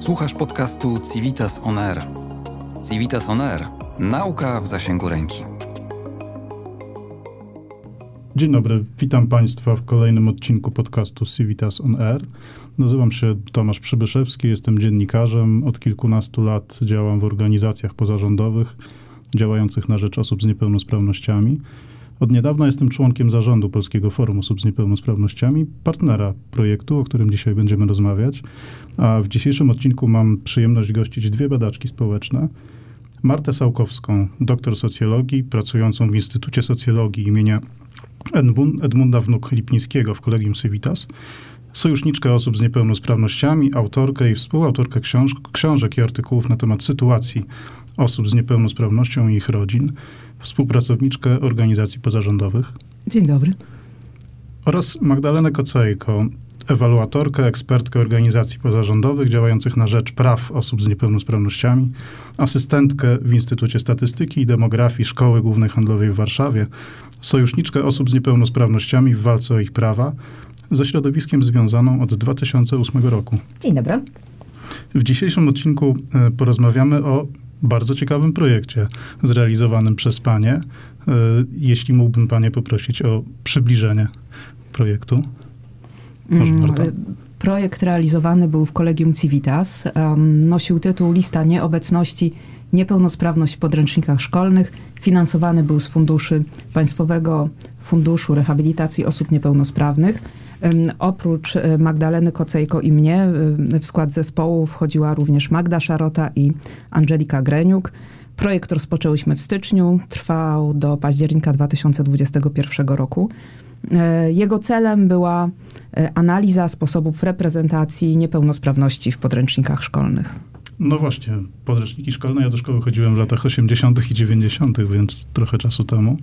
Słuchasz podcastu Civitas On Air. Civitas On Air. Nauka w zasięgu ręki. Dzień dobry, witam Państwa w kolejnym odcinku podcastu Civitas On Air. Nazywam się Tomasz Przybyszewski, jestem dziennikarzem. Od kilkunastu lat działam w organizacjach pozarządowych działających na rzecz osób z niepełnosprawnościami. Od niedawna jestem członkiem zarządu Polskiego Forum Osób z Niepełnosprawnościami, partnera projektu, o którym dzisiaj będziemy rozmawiać. A w dzisiejszym odcinku mam przyjemność gościć dwie badaczki społeczne. Martę Sałkowską, doktor socjologii, pracującą w Instytucie Socjologii imienia Edmunda Wnuk-Lipińskiego w Kolegium Civitas, sojuszniczkę osób z niepełnosprawnościami, autorkę i współautorkę książ książek i artykułów na temat sytuacji osób z niepełnosprawnością i ich rodzin, współpracowniczkę organizacji pozarządowych. Dzień dobry. Oraz Magdalenę Kocejko, ewaluatorkę, ekspertkę organizacji pozarządowych działających na rzecz praw osób z niepełnosprawnościami, asystentkę w Instytucie Statystyki i Demografii Szkoły Głównej Handlowej w Warszawie, sojuszniczkę osób z niepełnosprawnościami w walce o ich prawa, ze środowiskiem związaną od 2008 roku. Dzień dobry. W dzisiejszym odcinku e, porozmawiamy o bardzo ciekawym projekcie zrealizowanym przez Panie. E, jeśli mógłbym Panie poprosić o przybliżenie projektu. Może Mm, Marta? Projekt realizowany był w Kolegium Civitas. Nosił tytuł Lista nieobecności niepełnosprawność w podręcznikach szkolnych. Finansowany był z funduszy Państwowego Funduszu Rehabilitacji Osób Niepełnosprawnych. Oprócz e, Magdaleny Kocejko i mnie e, w skład zespołu wchodziła również Magda Szarota i Angelika Greniuk. Projekt rozpoczęłyśmy w styczniu, trwał do października 2021 roku. E, Jego celem była analiza sposobów reprezentacji niepełnosprawności w podręcznikach szkolnych. No właśnie, podręczniki szkolne. Ja do szkoły chodziłem w latach 80. i 90., więc trochę czasu temu.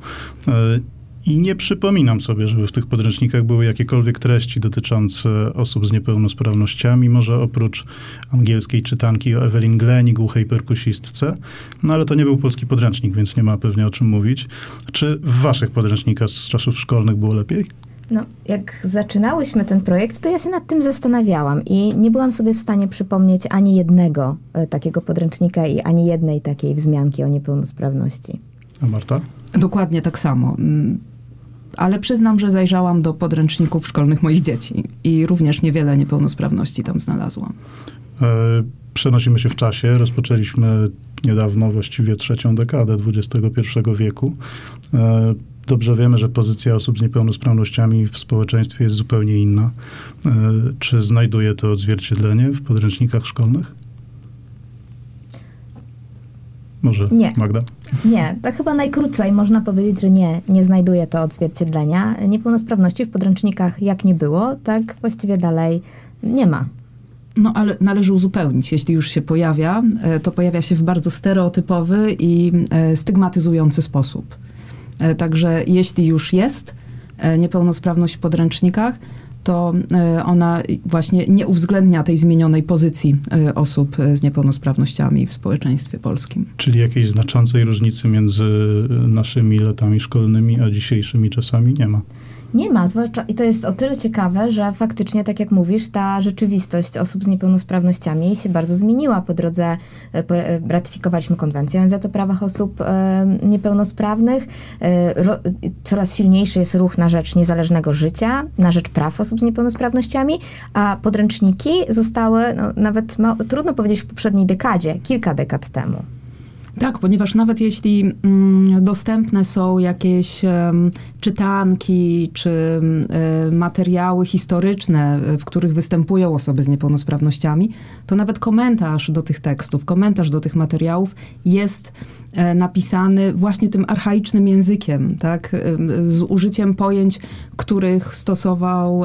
I nie przypominam sobie, żeby w tych podręcznikach były jakiekolwiek treści dotyczące osób z niepełnosprawnościami, może oprócz angielskiej czytanki o Evelyn Glenn i głuchej perkusistce. No ale to nie był polski podręcznik, więc nie ma pewnie o czym mówić. Czy w waszych podręcznikach z czasów szkolnych było lepiej? No, jak zaczynałyśmy ten projekt, to ja się nad tym zastanawiałam i nie byłam sobie w stanie przypomnieć ani jednego e, takiego podręcznika i ani jednej takiej wzmianki o niepełnosprawności. A Marta? Dokładnie tak samo. Ale przyznam, że zajrzałam do podręczników szkolnych moich dzieci i również niewiele niepełnosprawności tam znalazłam. E, Przenosimy się w czasie. Rozpoczęliśmy niedawno, właściwie trzecią dekadę XXI wieku. E, Dobrze wiemy, że pozycja osób z niepełnosprawnościami w społeczeństwie jest zupełnie inna. E, Czy znajduje to odzwierciedlenie w podręcznikach szkolnych? Może Nie. Magda? Nie, to chyba najkrócej można powiedzieć, że nie, nie znajduje to odzwierciedlenia. Niepełnosprawności w podręcznikach jak nie było, tak właściwie dalej nie ma. No ale należy uzupełnić. Jeśli już się pojawia, e, to pojawia się w bardzo stereotypowy i e, stygmatyzujący sposób. E, Także jeśli już jest niepełnosprawność w podręcznikach, to e, ona właśnie nie uwzględnia tej zmienionej pozycji e, osób e, z niepełnosprawnościami w społeczeństwie polskim. Czyli jakiejś znaczącej różnicy między naszymi latami szkolnymi a dzisiejszymi czasami nie ma. Nie ma, zwłaszcza i to jest o tyle ciekawe, że faktycznie, tak jak mówisz, ta rzeczywistość osób z niepełnosprawnościami się bardzo zmieniła. Po drodze e, e, ratyfikowaliśmy konwencję ONZ o prawach osób e, niepełnosprawnych. Coraz silniejszy jest ruch na rzecz niezależnego życia, na rzecz praw osób z niepełnosprawnościami, a podręczniki zostały, no, nawet trudno powiedzieć w poprzedniej dekadzie, kilka dekad temu. Tak, ponieważ nawet jeśli mm, dostępne są jakieś czytanki czy em, materiały historyczne, w których występują osoby z niepełnosprawnościami, to nawet komentarz do tych tekstów, komentarz do tych materiałów jest e, napisany właśnie tym archaicznym językiem, tak, z użyciem pojęć, których stosował,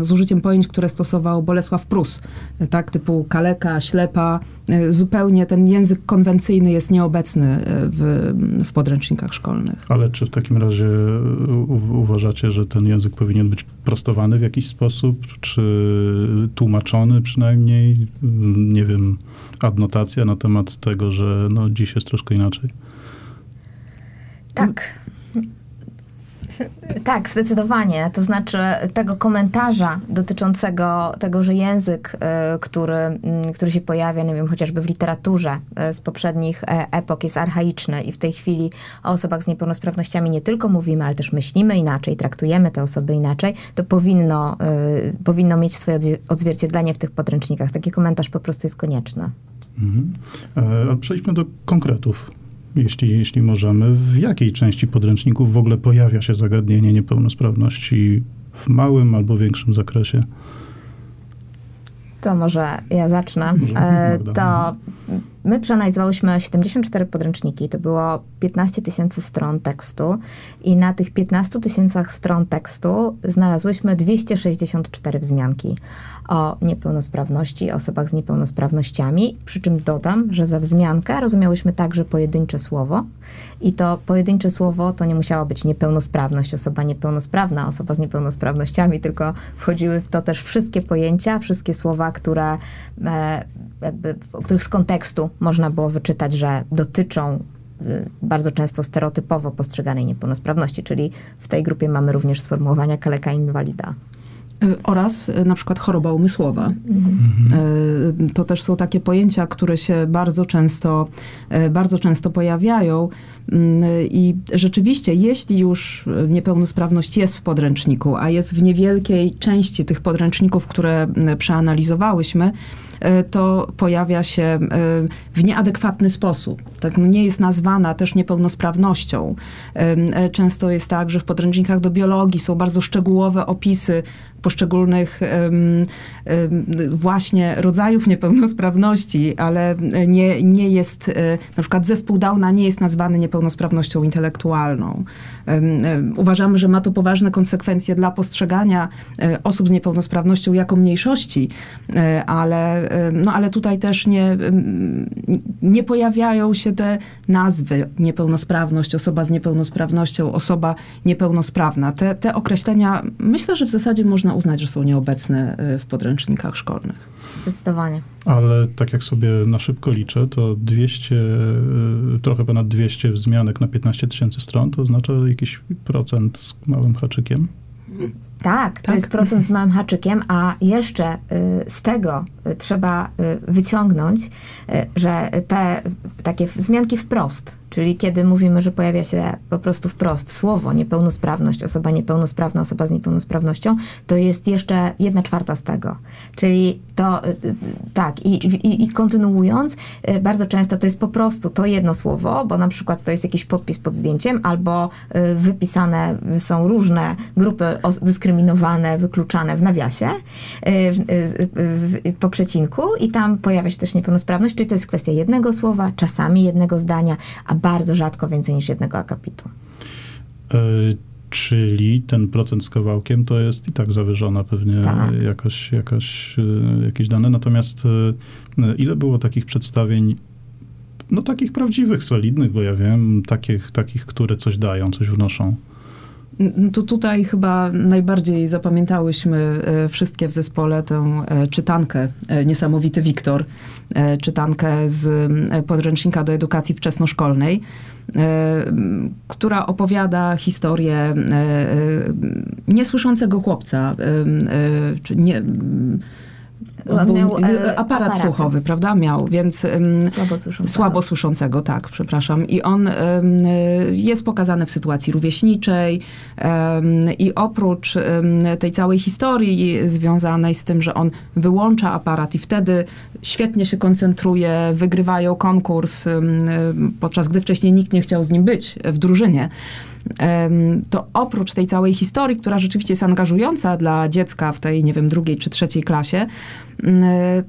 z użyciem pojęć, które stosował Bolesław Prus, e, tak, typu kaleka, ślepa, e, zupełnie ten język konwencyjny jest nieobecny e, w, w podręcznikach szkolnych. Ale czy w takim razie u- uważacie, że ten język powinien być prostowany w jakiś sposób, czy tłumaczony przynajmniej? Nie wiem, adnotacja na temat tego, że no, dziś jest troszkę inaczej. Tak. Tak, zdecydowanie. To znaczy tego komentarza dotyczącego tego, że język, y, który, mm, który się pojawia, nie wiem, chociażby w literaturze y, z poprzednich e, epok jest archaiczny i w tej chwili o osobach z niepełnosprawnościami nie tylko mówimy, ale też myślimy inaczej, traktujemy te osoby inaczej, to powinno, y, powinno mieć swoje odzwie- odzwierciedlenie w tych podręcznikach. Taki komentarz po prostu jest konieczny. Mhm. E, przejdźmy do konkretów, jeśli, jeśli możemy. W jakiej części podręczników w ogóle pojawia się zagadnienie niepełnosprawności w małym albo większym zakresie? To może ja zacznę. Może, E. To my przeanalizowałyśmy 74 podręczniki. To było 15 tysięcy stron tekstu i na tych 15 tysiącach stron tekstu znalazłyśmy 264 wzmianki o niepełnosprawności, osobach z niepełnosprawnościami. Przy czym dodam, że za wzmiankę rozumiałyśmy także pojedyncze słowo i to pojedyncze słowo to nie musiała być niepełnosprawność, osoba niepełnosprawna, osoba z niepełnosprawnościami, tylko wchodziły w to też wszystkie pojęcia, wszystkie słowa, które e, jakby, o których z kontekstu można było wyczytać, że dotyczą y, bardzo często stereotypowo postrzeganej niepełnosprawności, czyli w tej grupie mamy również sformułowania kaleka inwalida. Y, oraz y, na przykład choroba umysłowa. Y, To też są takie pojęcia, które się bardzo często, bardzo często pojawiają. Mm, I rzeczywiście, jeśli już niepełnosprawność jest w podręczniku, a jest w niewielkiej części tych podręczników, które y, przeanalizowałyśmy, to pojawia się y, w nieadekwatny sposób. Tak, no nie jest nazwana też niepełnosprawnością. Y, Często jest tak, że w podręcznikach do biologii są bardzo szczegółowe opisy poszczególnych właśnie rodzajów niepełnosprawności, ale nie, nie jest, na przykład zespół Downa nie jest nazwany niepełnosprawnością intelektualną. Uważamy, że ma to poważne konsekwencje dla postrzegania osób z niepełnosprawnością jako mniejszości, ale, no, ale tutaj też nie, ym, nie pojawiają się te nazwy niepełnosprawność, osoba z niepełnosprawnością, osoba niepełnosprawna. Te, te określenia myślę, że w zasadzie można uznać, że są nieobecne y, w podręcznikach szkolnych. Zdecydowanie. Ale tak jak sobie na szybko liczę, to 200, y, trochę ponad 200 wzmianek na 15 tysięcy stron, to oznacza jakiś procent z małym haczykiem. Tak, to Tak. jest procent z małym haczykiem, a jeszcze y, z tego y, trzeba y, wyciągnąć, że te takie wzmianki wprost, czyli kiedy mówimy, że pojawia się po prostu wprost słowo niepełnosprawność, osoba niepełnosprawna, osoba z niepełnosprawnością, to jest jeszcze jedna czwarta z tego. Czyli to y, y, tak, i, i, i kontynuując, y, bardzo często to jest po prostu to jedno słowo, bo na przykład to jest jakiś podpis pod zdjęciem, albo wypisane są różne grupy dyskryminowane, wykluczane w nawiasie, po przecinku i tam pojawia się też niepełnosprawność, czyli to jest kwestia jednego słowa, czasami jednego zdania, a bardzo rzadko więcej niż jednego akapitu. Y, Czyli ten procent z kawałkiem to jest i tak zawyżona pewnie Tak. jakaś, jakaś, y, jakieś dane. Natomiast y, ile było takich przedstawień, no takich prawdziwych, solidnych, bo ja wiem, takich, takich które coś dają, coś wnoszą. To tutaj chyba najbardziej zapamiętałyśmy e, wszystkie w zespole tę e, czytankę e, Niesamowity Wiktor, czytankę z podręcznika do edukacji wczesnoszkolnej, która opowiada historię niesłyszącego chłopca, czy nie... On był- miał, e, aparat aparaty. słuchowy, prawda? Miał, więc Słabo słyszącego. Słabo słyszącego, tak, przepraszam. I on y, jest pokazany w sytuacji rówieśniczej i oprócz tej całej historii związanej z tym, że on wyłącza aparat i wtedy świetnie się koncentruje, wygrywają konkurs, podczas gdy wcześniej nikt nie chciał z nim być w drużynie. To oprócz tej całej historii, która rzeczywiście jest angażująca dla dziecka w tej, nie wiem, drugiej czy trzeciej klasie,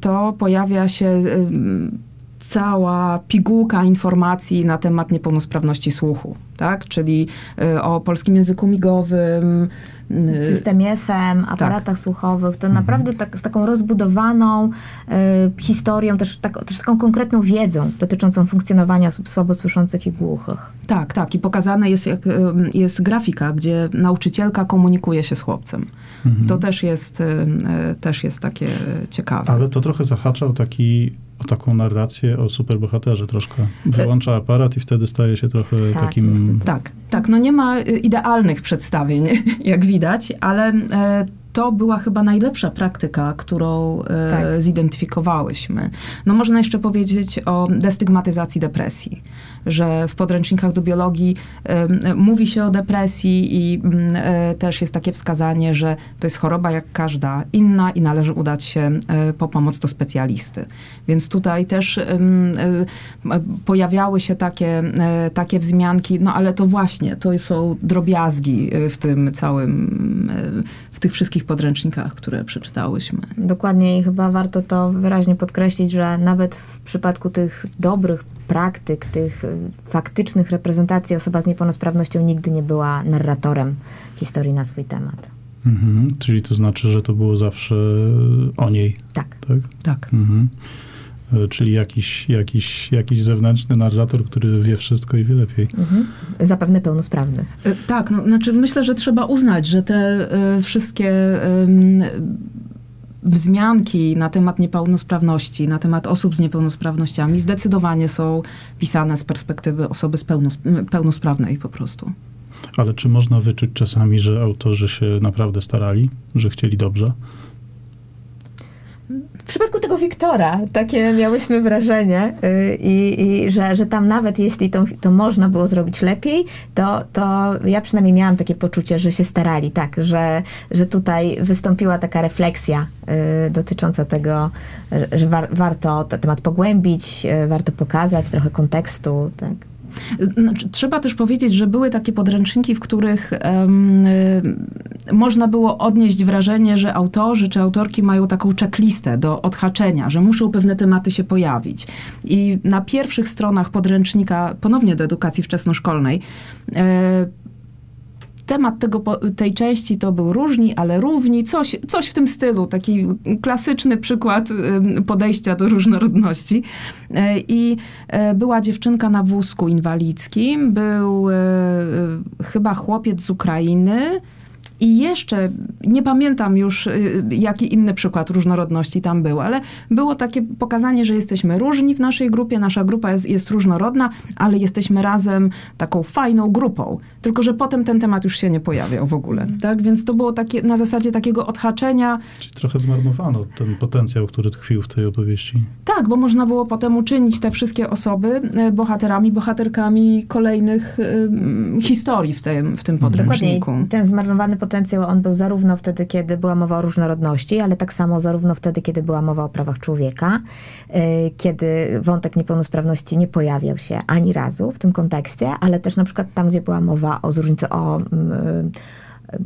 to pojawia się em, cała pigułka informacji na temat niepełnosprawności słuchu, tak? Czyli y, o polskim języku migowym. y, systemie FM, aparatach słuchowych, to naprawdę tak, z taką rozbudowaną y, historią, też, tak, też taką konkretną wiedzą dotyczącą funkcjonowania osób słabosłyszących i głuchych. Tak, tak. I pokazane jest, jak, jest grafika, gdzie nauczycielka komunikuje się z chłopcem. To też jest, y, też jest takie ciekawe. Ale to trochę zahaczał taki o taką narrację o superbohaterze troszkę. Wyłącza aparat i wtedy staje się trochę Tak, takim... niestety. Tak, tak. No nie ma y, idealnych przedstawień, jak widać, ale e, to była chyba najlepsza praktyka, którą e, Tak. zidentyfikowałyśmy. No można jeszcze powiedzieć o destygmatyzacji depresji, że w podręcznikach do biologii mówi się o depresji i mm, e, też jest takie wskazanie, że to jest choroba jak każda inna i należy udać się e, po pomoc do specjalisty. Więc tutaj też e, pojawiały się takie, takie wzmianki, no ale to właśnie, to są drobiazgi w tym całym, w tych wszystkich podręcznikach, które przeczytałyśmy. Dokładnie i chyba warto to wyraźnie podkreślić, że nawet w przypadku tych dobrych praktyk, tych faktycznych reprezentacji osoba z niepełnosprawnością nigdy nie była narratorem historii na swój temat. Mhm. Czyli to znaczy, że to było zawsze o niej, Tak. tak? Tak. Mhm. E, Czyli jakiś, jakiś, jakiś zewnętrzny narrator, który wie wszystko i wie lepiej. Mhm. Zapewne pełnosprawny. E, Tak, no, znaczy myślę, że trzeba uznać, że te e, wszystkie em, wzmianki na temat niepełnosprawności, na temat osób z niepełnosprawnościami zdecydowanie są pisane z perspektywy osoby z pełnos- pełnosprawnej po prostu. Ale czy można wyczuć czasami, że autorzy się naprawdę starali, że chcieli dobrze? W przypadku tego Wiktora takie miałyśmy wrażenie y, i, i że, że tam nawet jeśli to, to można było zrobić lepiej, to, to ja przynajmniej miałam takie poczucie, że się starali, tak, że, że tutaj wystąpiła taka refleksja y, dotycząca tego, że- war, warto ten temat pogłębić, y, warto pokazać trochę kontekstu, tak. Znaczy, trzeba też powiedzieć, że były takie podręczniki, w których y, można było odnieść wrażenie, że autorzy czy autorki mają taką checklistę do odhaczenia, że muszą pewne tematy się pojawić. I na pierwszych stronach podręcznika, ponownie do edukacji wczesnoszkolnej, e, temat tego, tej części to był różni, ale równi, coś, coś w tym stylu, taki klasyczny przykład podejścia do różnorodności. E, I e, była dziewczynka na wózku inwalidzkim, był e, chyba chłopiec z Ukrainy. I jeszcze, nie pamiętam już, y, jaki inny przykład różnorodności tam był, ale było takie pokazanie, że jesteśmy różni w naszej grupie, nasza grupa jest, jest różnorodna, ale jesteśmy razem taką fajną grupą. Tylko, że potem ten temat już się nie pojawiał w ogóle, tak? Więc to było takie, na zasadzie takiego odhaczenia, Czyli trochę zmarnowano ten potencjał, który tkwił w tej opowieści. Tak, bo można było potem uczynić te wszystkie osoby e, bohaterami, bohaterkami kolejnych e, historii w tym, w tym Dokładnie. podręczniku. I Ten zmarnowany potencjał, on był zarówno wtedy, kiedy była mowa o różnorodności, ale tak samo zarówno wtedy, kiedy była mowa o prawach człowieka, y, kiedy wątek niepełnosprawności nie pojawiał się ani razu w tym kontekście, ale też na przykład tam, gdzie była mowa o zróżnicy, o... y,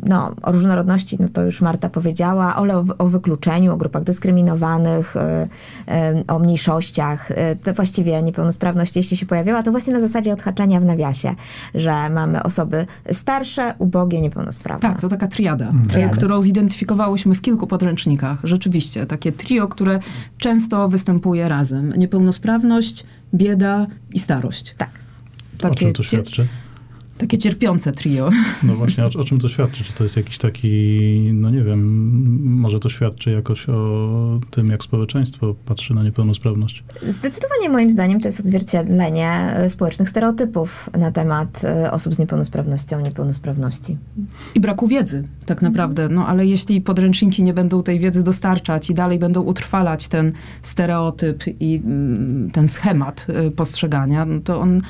no, o różnorodności, no to już Marta powiedziała, ale o, o wykluczeniu, o grupach dyskryminowanych, y, y, o mniejszościach. Y, to właściwie niepełnosprawność, jeśli się pojawiała, to właśnie na zasadzie odhaczenia w nawiasie, że mamy osoby starsze, ubogie, niepełnosprawne. Tak, to taka triada, Triada. którą zidentyfikowałyśmy w kilku podręcznikach. Rzeczywiście, takie trio, które często występuje razem. Niepełnosprawność, bieda i starość. Tak. o Takie, czym to świadczy? Takie cierpiące trio. No właśnie, o, o czym to świadczy? Czy to jest jakiś taki, no nie wiem, może to świadczy jakoś o tym, jak społeczeństwo patrzy na niepełnosprawność? Zdecydowanie moim zdaniem to jest odzwierciedlenie e, społecznych stereotypów na temat e, osób z niepełnosprawnością, niepełnosprawności. I braku wiedzy, tak naprawdę. No ale jeśli podręczniki nie będą tej wiedzy dostarczać i dalej będą utrwalać ten stereotyp i mm, ten schemat y, postrzegania, no to on,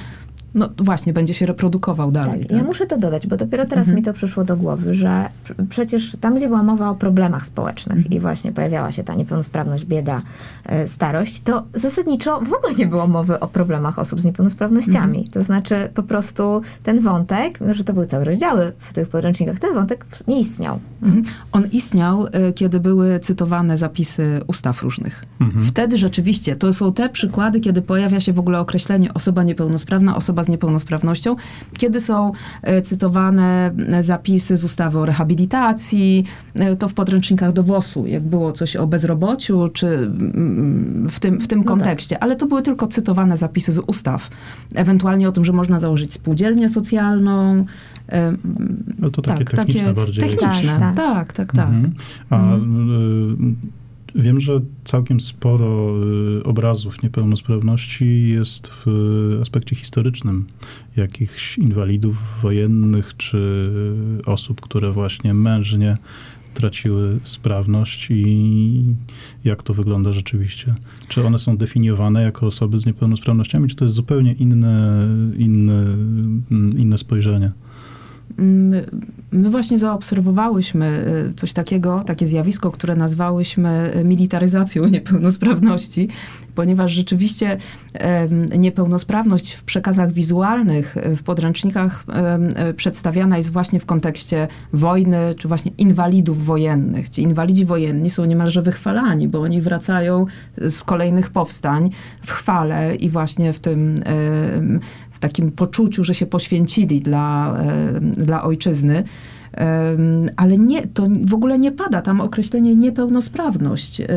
no właśnie, będzie się reprodukował dalej. Tak, tak? ja muszę to dodać, bo dopiero teraz Mhm. mi to przyszło do głowy, że pr- przecież tam, gdzie była mowa o problemach społecznych Mhm. i właśnie pojawiała się ta niepełnosprawność, bieda, e, starość, to zasadniczo w ogóle nie było mowy o problemach osób z niepełnosprawnościami. Mhm. To znaczy po prostu ten wątek, że to były całe rozdziały w tych podręcznikach, ten wątek nie istniał. Mhm. On istniał, y, kiedy były cytowane zapisy ustaw różnych. Wtedy rzeczywiście to są te przykłady, kiedy pojawia się w ogóle określenie osoba niepełnosprawna, osoba z niepełnosprawnością, kiedy są y, cytowane zapisy z ustawy o rehabilitacji, y, to w podręcznikach do WOS-u, jak było coś o bezrobociu, czy w tym, w tym tak. kontekście. Ale to były tylko cytowane zapisy z ustaw. Ewentualnie o tym, że można założyć spółdzielnię socjalną. y, No to takie techniczne bardziej. Techniczne, Tak, tak, tak. tak, tak. Mhm. A y, Wiem, że całkiem sporo y, obrazów niepełnosprawności jest w aspekcie historycznym jakichś inwalidów wojennych czy osób, które właśnie mężnie traciły sprawność i jak to wygląda rzeczywiście? Czy one są definiowane jako osoby z niepełnosprawnościami, czy to jest zupełnie inne, inne, inne spojrzenie? My, my właśnie zaobserwowałyśmy y, coś takiego, takie zjawisko, które nazwałyśmy y, militaryzacją niepełnosprawności, ponieważ rzeczywiście niepełnosprawność w przekazach wizualnych, y, w podręcznikach przedstawiana jest właśnie w kontekście wojny, czy właśnie inwalidów wojennych. Ci inwalidzi wojenni są niemalże wychwalani, bo oni wracają z kolejnych powstań w chwale i właśnie w tym takim poczuciu, że się poświęcili dla, e, dla ojczyzny. Ale nie, to w ogóle nie pada tam określenie niepełnosprawność. E,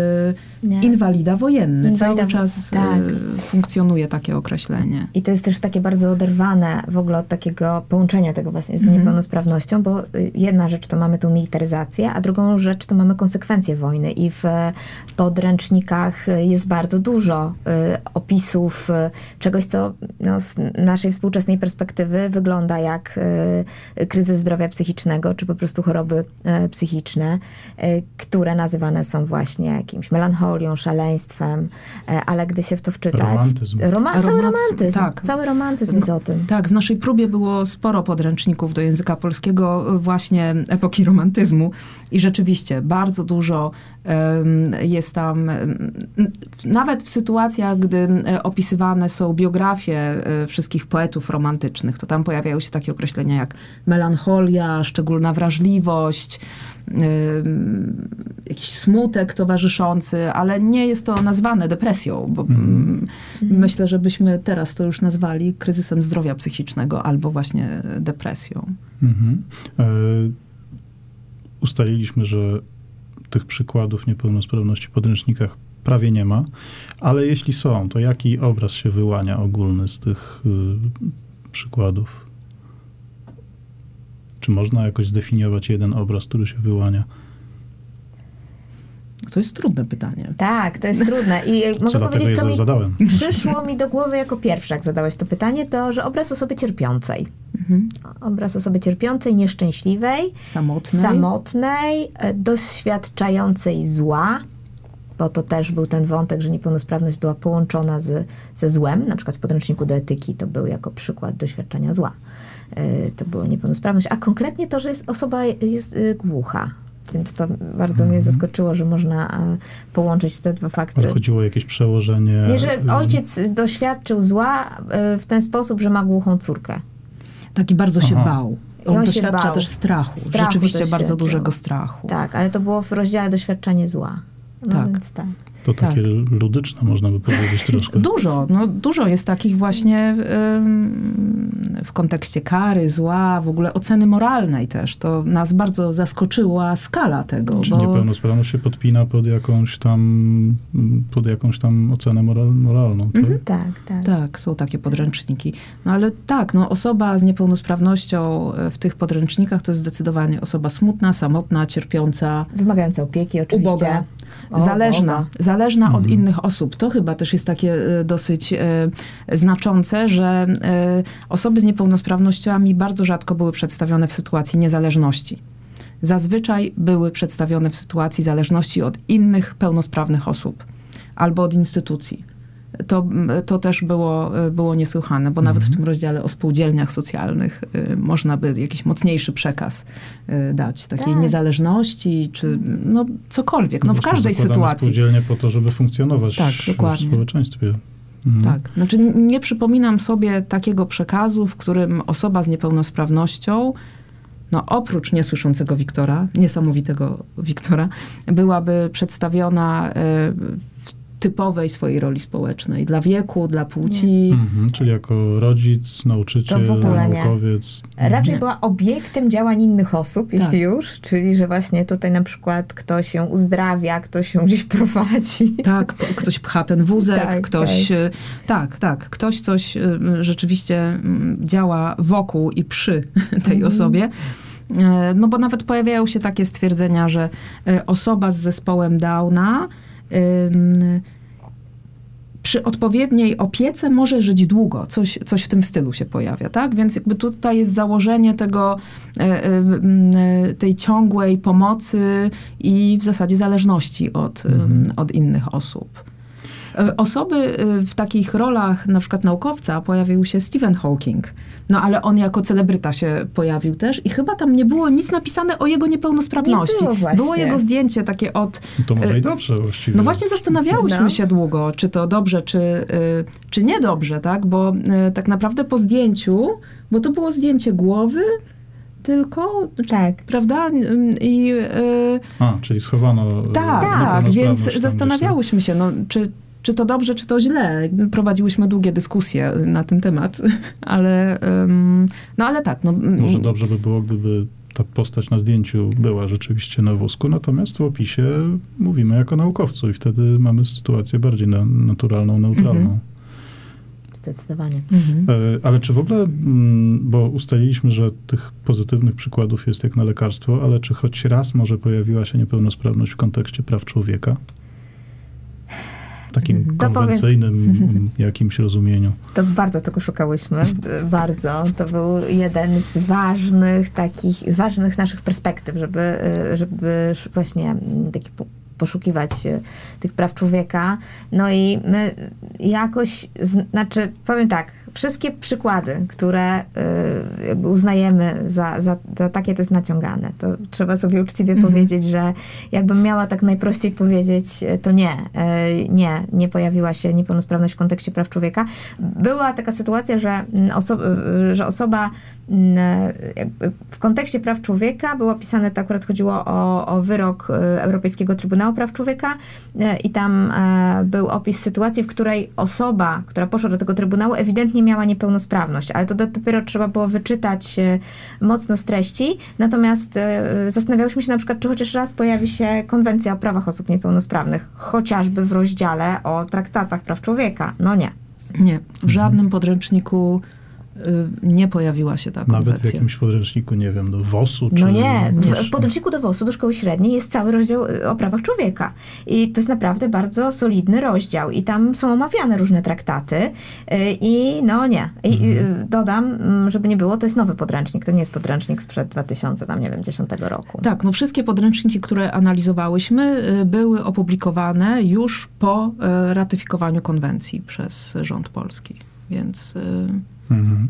Nie. Inwalida wojenny. Inwalida Cały czas e, tak. funkcjonuje takie określenie. I to jest też takie bardzo oderwane w ogóle od takiego połączenia tego właśnie z Mhm. niepełnosprawnością, bo y, jedna rzecz to mamy tą militaryzację, a drugą rzecz to mamy konsekwencje wojny. I w e, podręcznikach y, jest bardzo dużo y, opisów y, czegoś, co no, z naszej współczesnej perspektywy wygląda jak y, kryzys zdrowia psychicznego, czy po prostu choroby e, psychiczne, e, które nazywane są właśnie jakimś melancholią, szaleństwem, e, ale gdy się w to wczytać... Romantyzm. Roma- cały Romantyzm, tak. Cały romantyzm jest o tym. Tak, w naszej próbie było sporo podręczników do języka polskiego właśnie epoki romantyzmu i rzeczywiście bardzo dużo jest tam, nawet w sytuacjach, gdy opisywane są biografie wszystkich poetów romantycznych, to tam pojawiają się takie określenia jak melancholia, szczególna wrażliwość, jakiś smutek towarzyszący, ale nie jest to nazwane depresją, bo mm, myślę, że byśmy teraz to już nazwali kryzysem zdrowia psychicznego albo właśnie depresją. Mhm. E, ustaliliśmy, że tych przykładów niepełnosprawności w podręcznikach prawie nie ma, ale jeśli są, to jaki obraz się wyłania ogólny z tych y, przykładów? Czy można jakoś zdefiniować jeden obraz, który się wyłania? To jest trudne pytanie. Tak, to jest trudne. I e, Co mogę powiedzieć, co mi zadałem? przyszło mi do głowy jako pierwsze, jak zadałeś to pytanie, to, że obraz osoby cierpiącej. Mhm. Obraz osoby cierpiącej, nieszczęśliwej, Samotnej. samotnej, e, doświadczającej zła, bo to też był ten wątek, że niepełnosprawność była połączona z, ze złem. Na przykład w podręczniku do etyki to był jako przykład doświadczenia zła. E, To była niepełnosprawność, a konkretnie to, że jest, osoba jest e, głucha. Więc to bardzo mnie zaskoczyło, że można e, połączyć te dwa fakty. Ale chodziło o jakieś przełożenie... Nie, że ojciec doświadczył zła w ten sposób, że ma głuchą córkę. Taki bardzo się Aha. bał. I on On się doświadcza bał. też strachu. Strachu Rzeczywiście bardzo dużego strachu. Tak, ale to było w rozdziale doświadczenie zła. No Tak. Więc tak. To takie tak. ludyczne, można by powiedzieć troszkę. Dużo, no dużo jest takich właśnie ym, w kontekście kary, zła, w ogóle oceny moralnej też. To nas bardzo zaskoczyła skala tego, Czy bo niepełnosprawność się podpina pod jakąś tam, pod jakąś tam ocenę moral, moralną, tak? Mhm. Tak, tak. tak, są takie podręczniki. No ale tak, no osoba z niepełnosprawnością e, w tych podręcznikach to jest zdecydowanie osoba smutna, samotna, cierpiąca, Wymagająca opieki oczywiście. uboga, O, zależna, zależna od Mhm. innych osób. To chyba też jest takie e, dosyć e, znaczące, że e, osoby z niepełnosprawnościami bardzo rzadko były przedstawione w sytuacji niezależności. Zazwyczaj były przedstawione w sytuacji zależności od innych pełnosprawnych osób albo od instytucji. To, to też było, było niesłychane, bo nawet w tym rozdziale o spółdzielniach socjalnych e, można by jakiś mocniejszy przekaz e, dać, takiej Tak. niezależności, czy no cokolwiek, no w Myśmy każdej sytuacji. spółdzielnie po to, żeby funkcjonować Tak, w dokładnie. społeczeństwie. Mhm. Tak. Znaczy, nie przypominam sobie takiego przekazu, w którym osoba z niepełnosprawnością, no oprócz niesłyszącego Wiktora, niesamowitego Wiktora, byłaby przedstawiona e, w typowej swojej roli społecznej. Dla wieku, dla płci. Mhm, czyli jako rodzic, nauczyciel, nie. naukowiec. Raczej Nie. była obiektem działań innych osób, jeśli Tak. już, czyli że właśnie tutaj na przykład ktoś ją uzdrawia, ktoś ją gdzieś prowadzi. Tak, ktoś pcha ten wózek, Tak, ktoś. e, Tak, tak. Ktoś coś e, rzeczywiście mm, działa wokół i przy tej Mhm. osobie. E, No bo nawet pojawiają się takie stwierdzenia, że e, osoba z zespołem Downa ym, przy odpowiedniej opiece może żyć długo. Coś, coś w tym stylu się pojawia, tak? Więc jakby tutaj jest założenie tego, e, e, e, tej ciągłej pomocy i w zasadzie zależności od, ym, od innych osób. E, Osoby e, w takich rolach, na przykład naukowca, pojawił się Stephen Hawking. No ale on jako celebryta się pojawił też i chyba tam nie było nic napisane o jego niepełnosprawności. Nie było właśnie. było jego zdjęcie takie od To może E, i dobrze właściwie. no właśnie zastanawiałyśmy No. się długo, czy to dobrze, czy, czy niedobrze, tak? Bo tak naprawdę po zdjęciu, bo to było zdjęcie głowy tylko, Tak. prawda? I y, A, czyli schowano... tak, tak, więc zastanawiałyśmy się, no, czy, czy to dobrze, czy to źle. Prowadziłyśmy długie dyskusje na ten temat, ale, no ale tak. No, gdzieś. Może dobrze by było, gdyby ta postać na zdjęciu była rzeczywiście na wózku, natomiast w opisie mówimy jako naukowcu i wtedy mamy sytuację bardziej na, naturalną, neutralną. Mhm. Zdecydowanie. Mhm. E, Ale czy w ogóle, mm, bo ustaliliśmy, że tych pozytywnych przykładów jest jak na lekarstwo, ale czy choć raz może pojawiła się niepełnosprawność w kontekście praw człowieka? Takim Mhm. To konwencyjnym jakimś rozumieniu. To bardzo tego szukałyśmy, bardzo. To był jeden z ważnych takich, z ważnych naszych perspektyw, żeby, y, żeby właśnie mm, taki po- poszukiwać y, tych praw człowieka. No i my jakoś, znaczy powiem tak, wszystkie przykłady, które y, jakby uznajemy za, za, za takie, to jest naciągane. To trzeba sobie uczciwie Mhm. powiedzieć, że jakbym miała tak najprościej powiedzieć, y, to nie, y, nie, nie pojawiła się niepełnosprawność w kontekście praw człowieka. Była taka sytuacja, że, mm, oso- że osoba mm, w kontekście praw człowieka było pisane, to akurat chodziło o, o wyrok Europejskiego Trybunału Praw Człowieka i tam był opis sytuacji, w której osoba, która poszła do tego Trybunału, ewidentnie miała niepełnosprawność, ale to do- dopiero trzeba było wyczytać e, mocno z treści. Natomiast e, zastanawiałyśmy się na przykład, czy chociaż raz pojawi się konwencja o prawach osób niepełnosprawnych, chociażby w rozdziale o traktatach praw człowieka. No nie. Nie, w żadnym podręczniku nie pojawiła się ta Nawet w konwencja. jakimś podręczniku, nie wiem, do WOS-u czy... No nie, wiesz, w podręczniku do WOS-u, do szkoły średniej jest cały rozdział y, o prawach człowieka. I to jest naprawdę bardzo solidny rozdział. I tam są omawiane różne traktaty. y, I no nie. I y, dodam, mm, żeby nie było, to jest nowy podręcznik. To nie jest podręcznik sprzed 2000, tam nie wiem, 10 roku. Tak, no wszystkie podręczniki, które analizowałyśmy, y, były opublikowane już po y, ratyfikowaniu konwencji przez rząd polski. Więc, y, Mhm.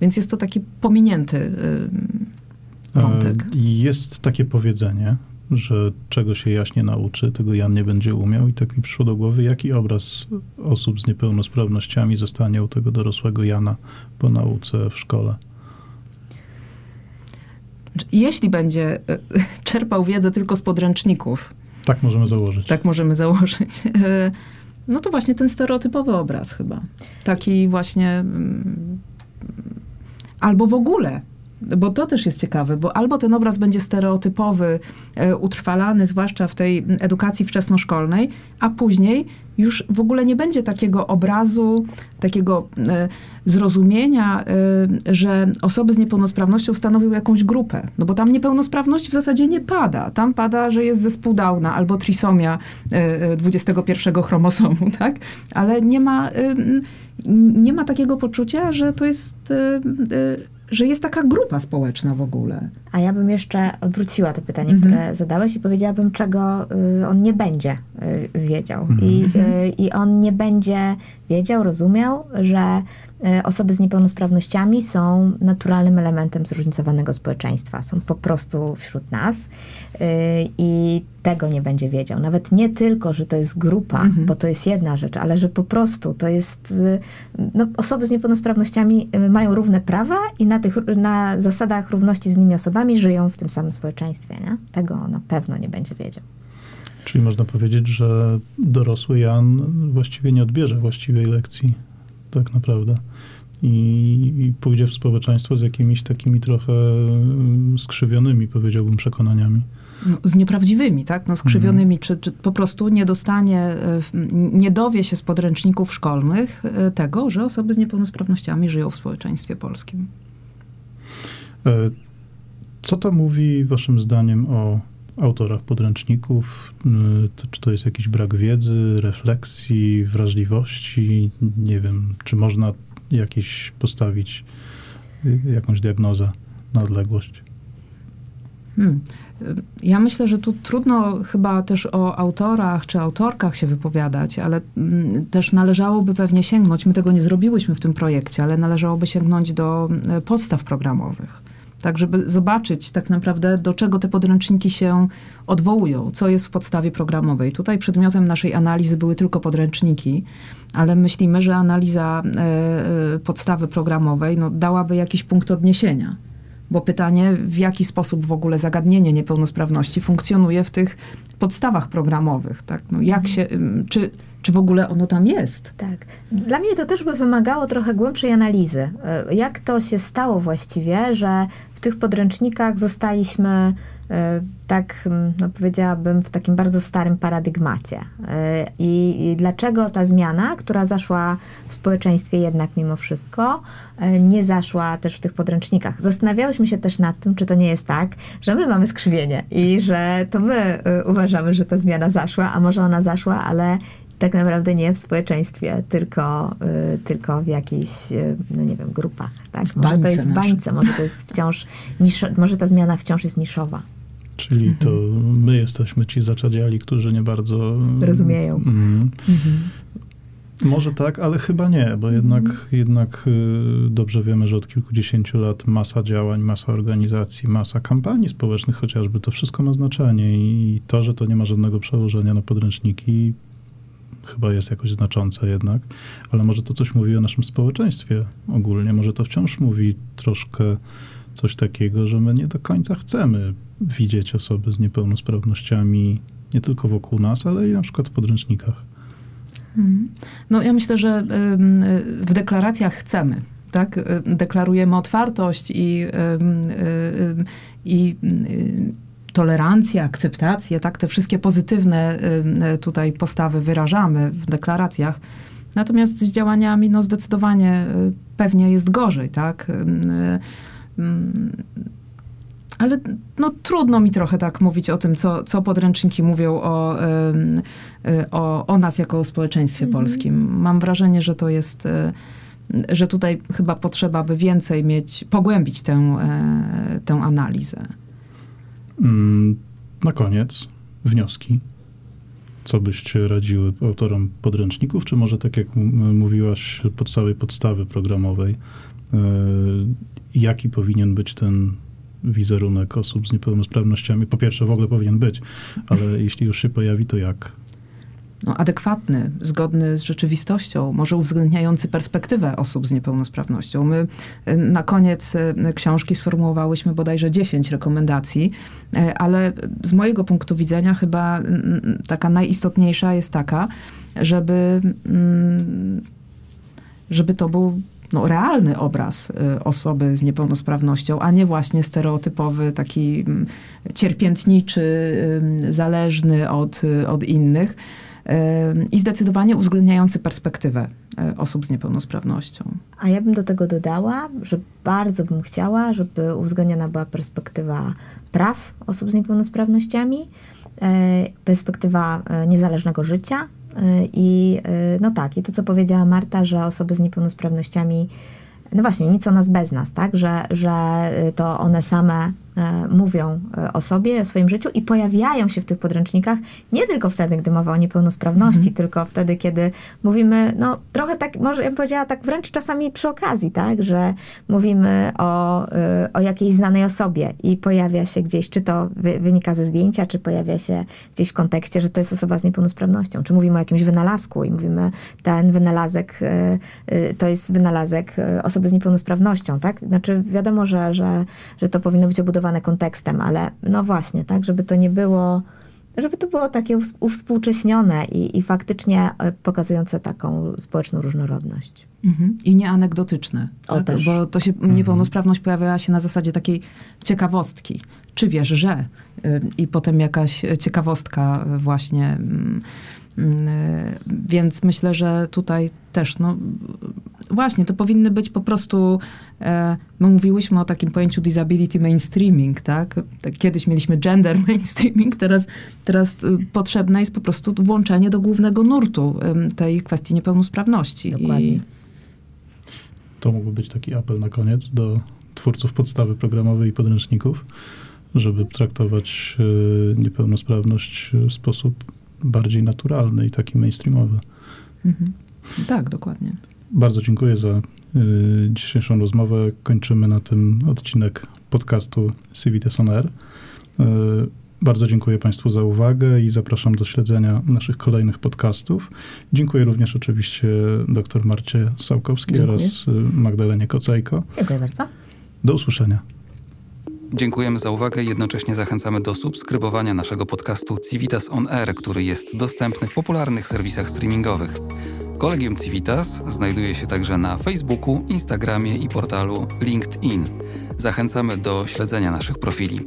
więc jest to taki pominięty y, wątek. E, Jest takie powiedzenie, że czego się Jaś nie nauczy, tego Jan nie będzie umiał i tak mi przyszło do głowy, jaki obraz osób z niepełnosprawnościami zostanie u tego dorosłego Jana po nauce w szkole. Jeśli będzie y, czerpał wiedzę tylko z podręczników, Tak możemy założyć. tak możemy założyć, y, no to właśnie ten stereotypowy obraz chyba. Taki właśnie mm, albo w ogóle. Bo to też jest ciekawe, bo albo ten obraz będzie stereotypowy, e, utrwalany, zwłaszcza w tej edukacji wczesnoszkolnej, a później już w ogóle nie będzie takiego obrazu, takiego e, zrozumienia, e, że osoby z niepełnosprawnością stanowią jakąś grupę. No bo tam niepełnosprawność w zasadzie nie pada. Tam pada, że jest zespół Downa albo trisomia e, e, 21 chromosomu, tak? Ale nie ma, nie ma takiego poczucia, że to jest, że jest taka grupa społeczna w ogóle. A ja bym jeszcze odwróciła to pytanie, Mhm. które zadałeś i powiedziałabym, czego y, on nie będzie y, wiedział. I, y, I on nie będzie wiedział, rozumiał, że osoby z niepełnosprawnościami są naturalnym elementem zróżnicowanego społeczeństwa. Są po prostu wśród nas y, i tego nie będzie wiedział. Nawet nie tylko, że to jest grupa, Mhm. bo to jest jedna rzecz, ale że po prostu to jest... y, No, osoby z niepełnosprawnościami mają równe prawa i na, tych, na zasadach równości z innymi osobami żyją w tym samym społeczeństwie. Nie? Tego na pewno nie będzie wiedział. Czyli można powiedzieć, że dorosły Jan właściwie nie odbierze właściwej lekcji, tak naprawdę. I, I pójdzie w społeczeństwo z jakimiś takimi trochę mm, skrzywionymi, powiedziałbym, przekonaniami. no, z nieprawdziwymi, tak? No, skrzywionymi, czy, czy po prostu nie dostanie, e, nie dowie się z podręczników szkolnych e, tego, że osoby z niepełnosprawnościami żyją w społeczeństwie polskim. E, Co to mówi waszym zdaniem o autorach podręczników? Y, czy to jest jakiś brak wiedzy, refleksji, wrażliwości? Nie wiem, czy można jakieś postawić y, jakąś diagnozę na odległość? Hmm. Ja myślę, że tu trudno chyba też o autorach czy autorkach się wypowiadać, ale mm, też należałoby pewnie sięgnąć, my tego nie zrobiłyśmy w tym projekcie, ale należałoby sięgnąć do e, podstaw programowych. Tak, żeby zobaczyć tak naprawdę, do czego te podręczniki się odwołują, co jest w podstawie programowej. Tutaj przedmiotem naszej analizy były tylko podręczniki, ale myślimy, że analiza e, e, podstawy programowej no, dałaby jakiś punkt odniesienia. Bo pytanie, w jaki sposób w ogóle zagadnienie niepełnosprawności funkcjonuje w tych podstawach programowych, tak? No jak się, ym, czy, czy w ogóle ono tam jest? Tak. Dla mnie to też by wymagało trochę głębszej analizy. E, Jak to się stało właściwie, że w tych podręcznikach zostaliśmy tak, mm, no powiedziałabym, w takim bardzo starym paradygmacie. E, I, I dlaczego ta zmiana, która zaszła w społeczeństwie jednak mimo wszystko, e, nie zaszła też w tych podręcznikach. Zastanawiałyśmy się też nad tym, czy to nie jest tak, że my mamy skrzywienie i że to my e, uważamy, że ta zmiana zaszła, a może ona zaszła, ale tak naprawdę nie w społeczeństwie, tylko, y, tylko w jakichś, y, no nie wiem, grupach. Tak? Może to jest w bańce, może to jest wciąż, niszo, może ta zmiana wciąż jest niszowa. Czyli to my jesteśmy ci zaczadziali, którzy nie bardzo Rozumieją. Mm. Może tak, ale chyba nie, bo jednak, jednak y, dobrze wiemy, że od kilkudziesięciu lat masa działań, masa organizacji, masa kampanii społecznych chociażby, to wszystko ma znaczenie i to, że to nie ma żadnego przełożenia na podręczniki, chyba jest jakoś znaczące jednak, ale może to coś mówi o naszym społeczeństwie ogólnie, może to wciąż mówi troszkę coś takiego, że my nie do końca chcemy widzieć osoby z niepełnosprawnościami nie tylko wokół nas, ale i na przykład w podręcznikach. Mhm. No ja myślę, że w deklaracjach chcemy. Tak? Deklarujemy otwartość i, i tolerancję, akceptację, tak? Te wszystkie pozytywne tutaj postawy wyrażamy w deklaracjach. Natomiast z działaniami, no zdecydowanie y, pewnie jest gorzej, tak? Ym, Ale no, trudno mi trochę tak mówić o tym, co, co podręczniki mówią o, y, o, o nas jako o społeczeństwie Mhm. polskim. Mam wrażenie, że to jest, y, że tutaj chyba potrzeba by więcej mieć, pogłębić tę, e, tę analizę. Mm, Na koniec wnioski. Co byście radziły autorom podręczników, czy może tak jak mówiłaś, pod całej podstawy programowej, e, jaki powinien być ten wizerunek osób z niepełnosprawnościami? Po pierwsze, w ogóle powinien być, ale jeśli już się pojawi, to jak? no, adekwatny, zgodny z rzeczywistością, może uwzględniający perspektywę osób z niepełnosprawnością. My y, na koniec y, książki sformułowałyśmy bodajże 10 rekomendacji, y, ale z mojego punktu widzenia chyba taka najistotniejsza jest taka, żeby, mm, żeby to był no, realny obraz y, osoby z niepełnosprawnością, a nie właśnie stereotypowy, taki mm, cierpiętniczy, zależny od, y, od innych i zdecydowanie uwzględniający perspektywę y, osób z niepełnosprawnością. A ja bym do tego dodała, że bardzo bym chciała, żeby uwzględniona była perspektywa praw osób z niepełnosprawnościami, perspektywa niezależnego życia i e, no tak, i to co powiedziała Marta, że osoby z niepełnosprawnościami no właśnie, nic o nas bez nas, tak? Że, że y, to one same mówią e, o sobie, o swoim życiu i pojawiają się w tych podręcznikach nie tylko wtedy, gdy mowa o niepełnosprawności, tylko wtedy, kiedy mówimy, no trochę tak, może ja bym powiedziała tak wręcz czasami przy okazji, tak? Że mówimy o, y, o jakiejś znanej osobie i pojawia się gdzieś, czy to wy, wynika ze zdjęcia, czy pojawia się gdzieś w kontekście, że to jest osoba z niepełnosprawnością, czy mówimy o jakimś wynalazku i mówimy, ten wynalazek to jest wynalazek osoby z niepełnosprawnością, tak? Znaczy wiadomo, że, że, że to powinno być obudowane kontekstem, ale no właśnie, tak, żeby to nie było, żeby to było takie uws- uwspółcześnione i, i faktycznie y, pokazujące taką społeczną różnorodność. Mhm. I nie anegdotyczne. O, tak? Bo to się, niepełnosprawność pojawiała się na zasadzie takiej ciekawostki. Czy wiesz, że? Y, I potem jakaś ciekawostka właśnie. mm, mm, y, Więc myślę, że tutaj też, no właśnie, to powinny być po prostu. E, my mówiłyśmy o takim pojęciu disability mainstreaming, tak? tak kiedyś mieliśmy gender mainstreaming, teraz, teraz y, potrzebne jest po prostu włączenie do głównego nurtu y, tej kwestii niepełnosprawności. Dokładnie. I, To mógłby być taki apel na koniec do twórców podstawy programowej i podręczników, żeby traktować e, niepełnosprawność w sposób bardziej naturalny i taki mainstreamowy. mhm. Tak, dokładnie. Bardzo dziękuję za y, dzisiejszą rozmowę. Kończymy na tym odcinek podcastu Civitas On Air. Y, bardzo dziękuję Państwu za uwagę i zapraszam do śledzenia naszych kolejnych podcastów. Dziękuję również oczywiście dr Marcie Sałkowskiej Dziękuję. oraz y, Magdalenie Kocejko. Dziękuję bardzo. Do usłyszenia. Dziękujemy za uwagę i jednocześnie zachęcamy do subskrybowania naszego podcastu Civitas On Air, który jest dostępny w popularnych serwisach streamingowych. Kolegium Civitas znajduje się także na Facebooku, Instagramie i portalu LinkedIn. Zachęcamy do śledzenia naszych profili.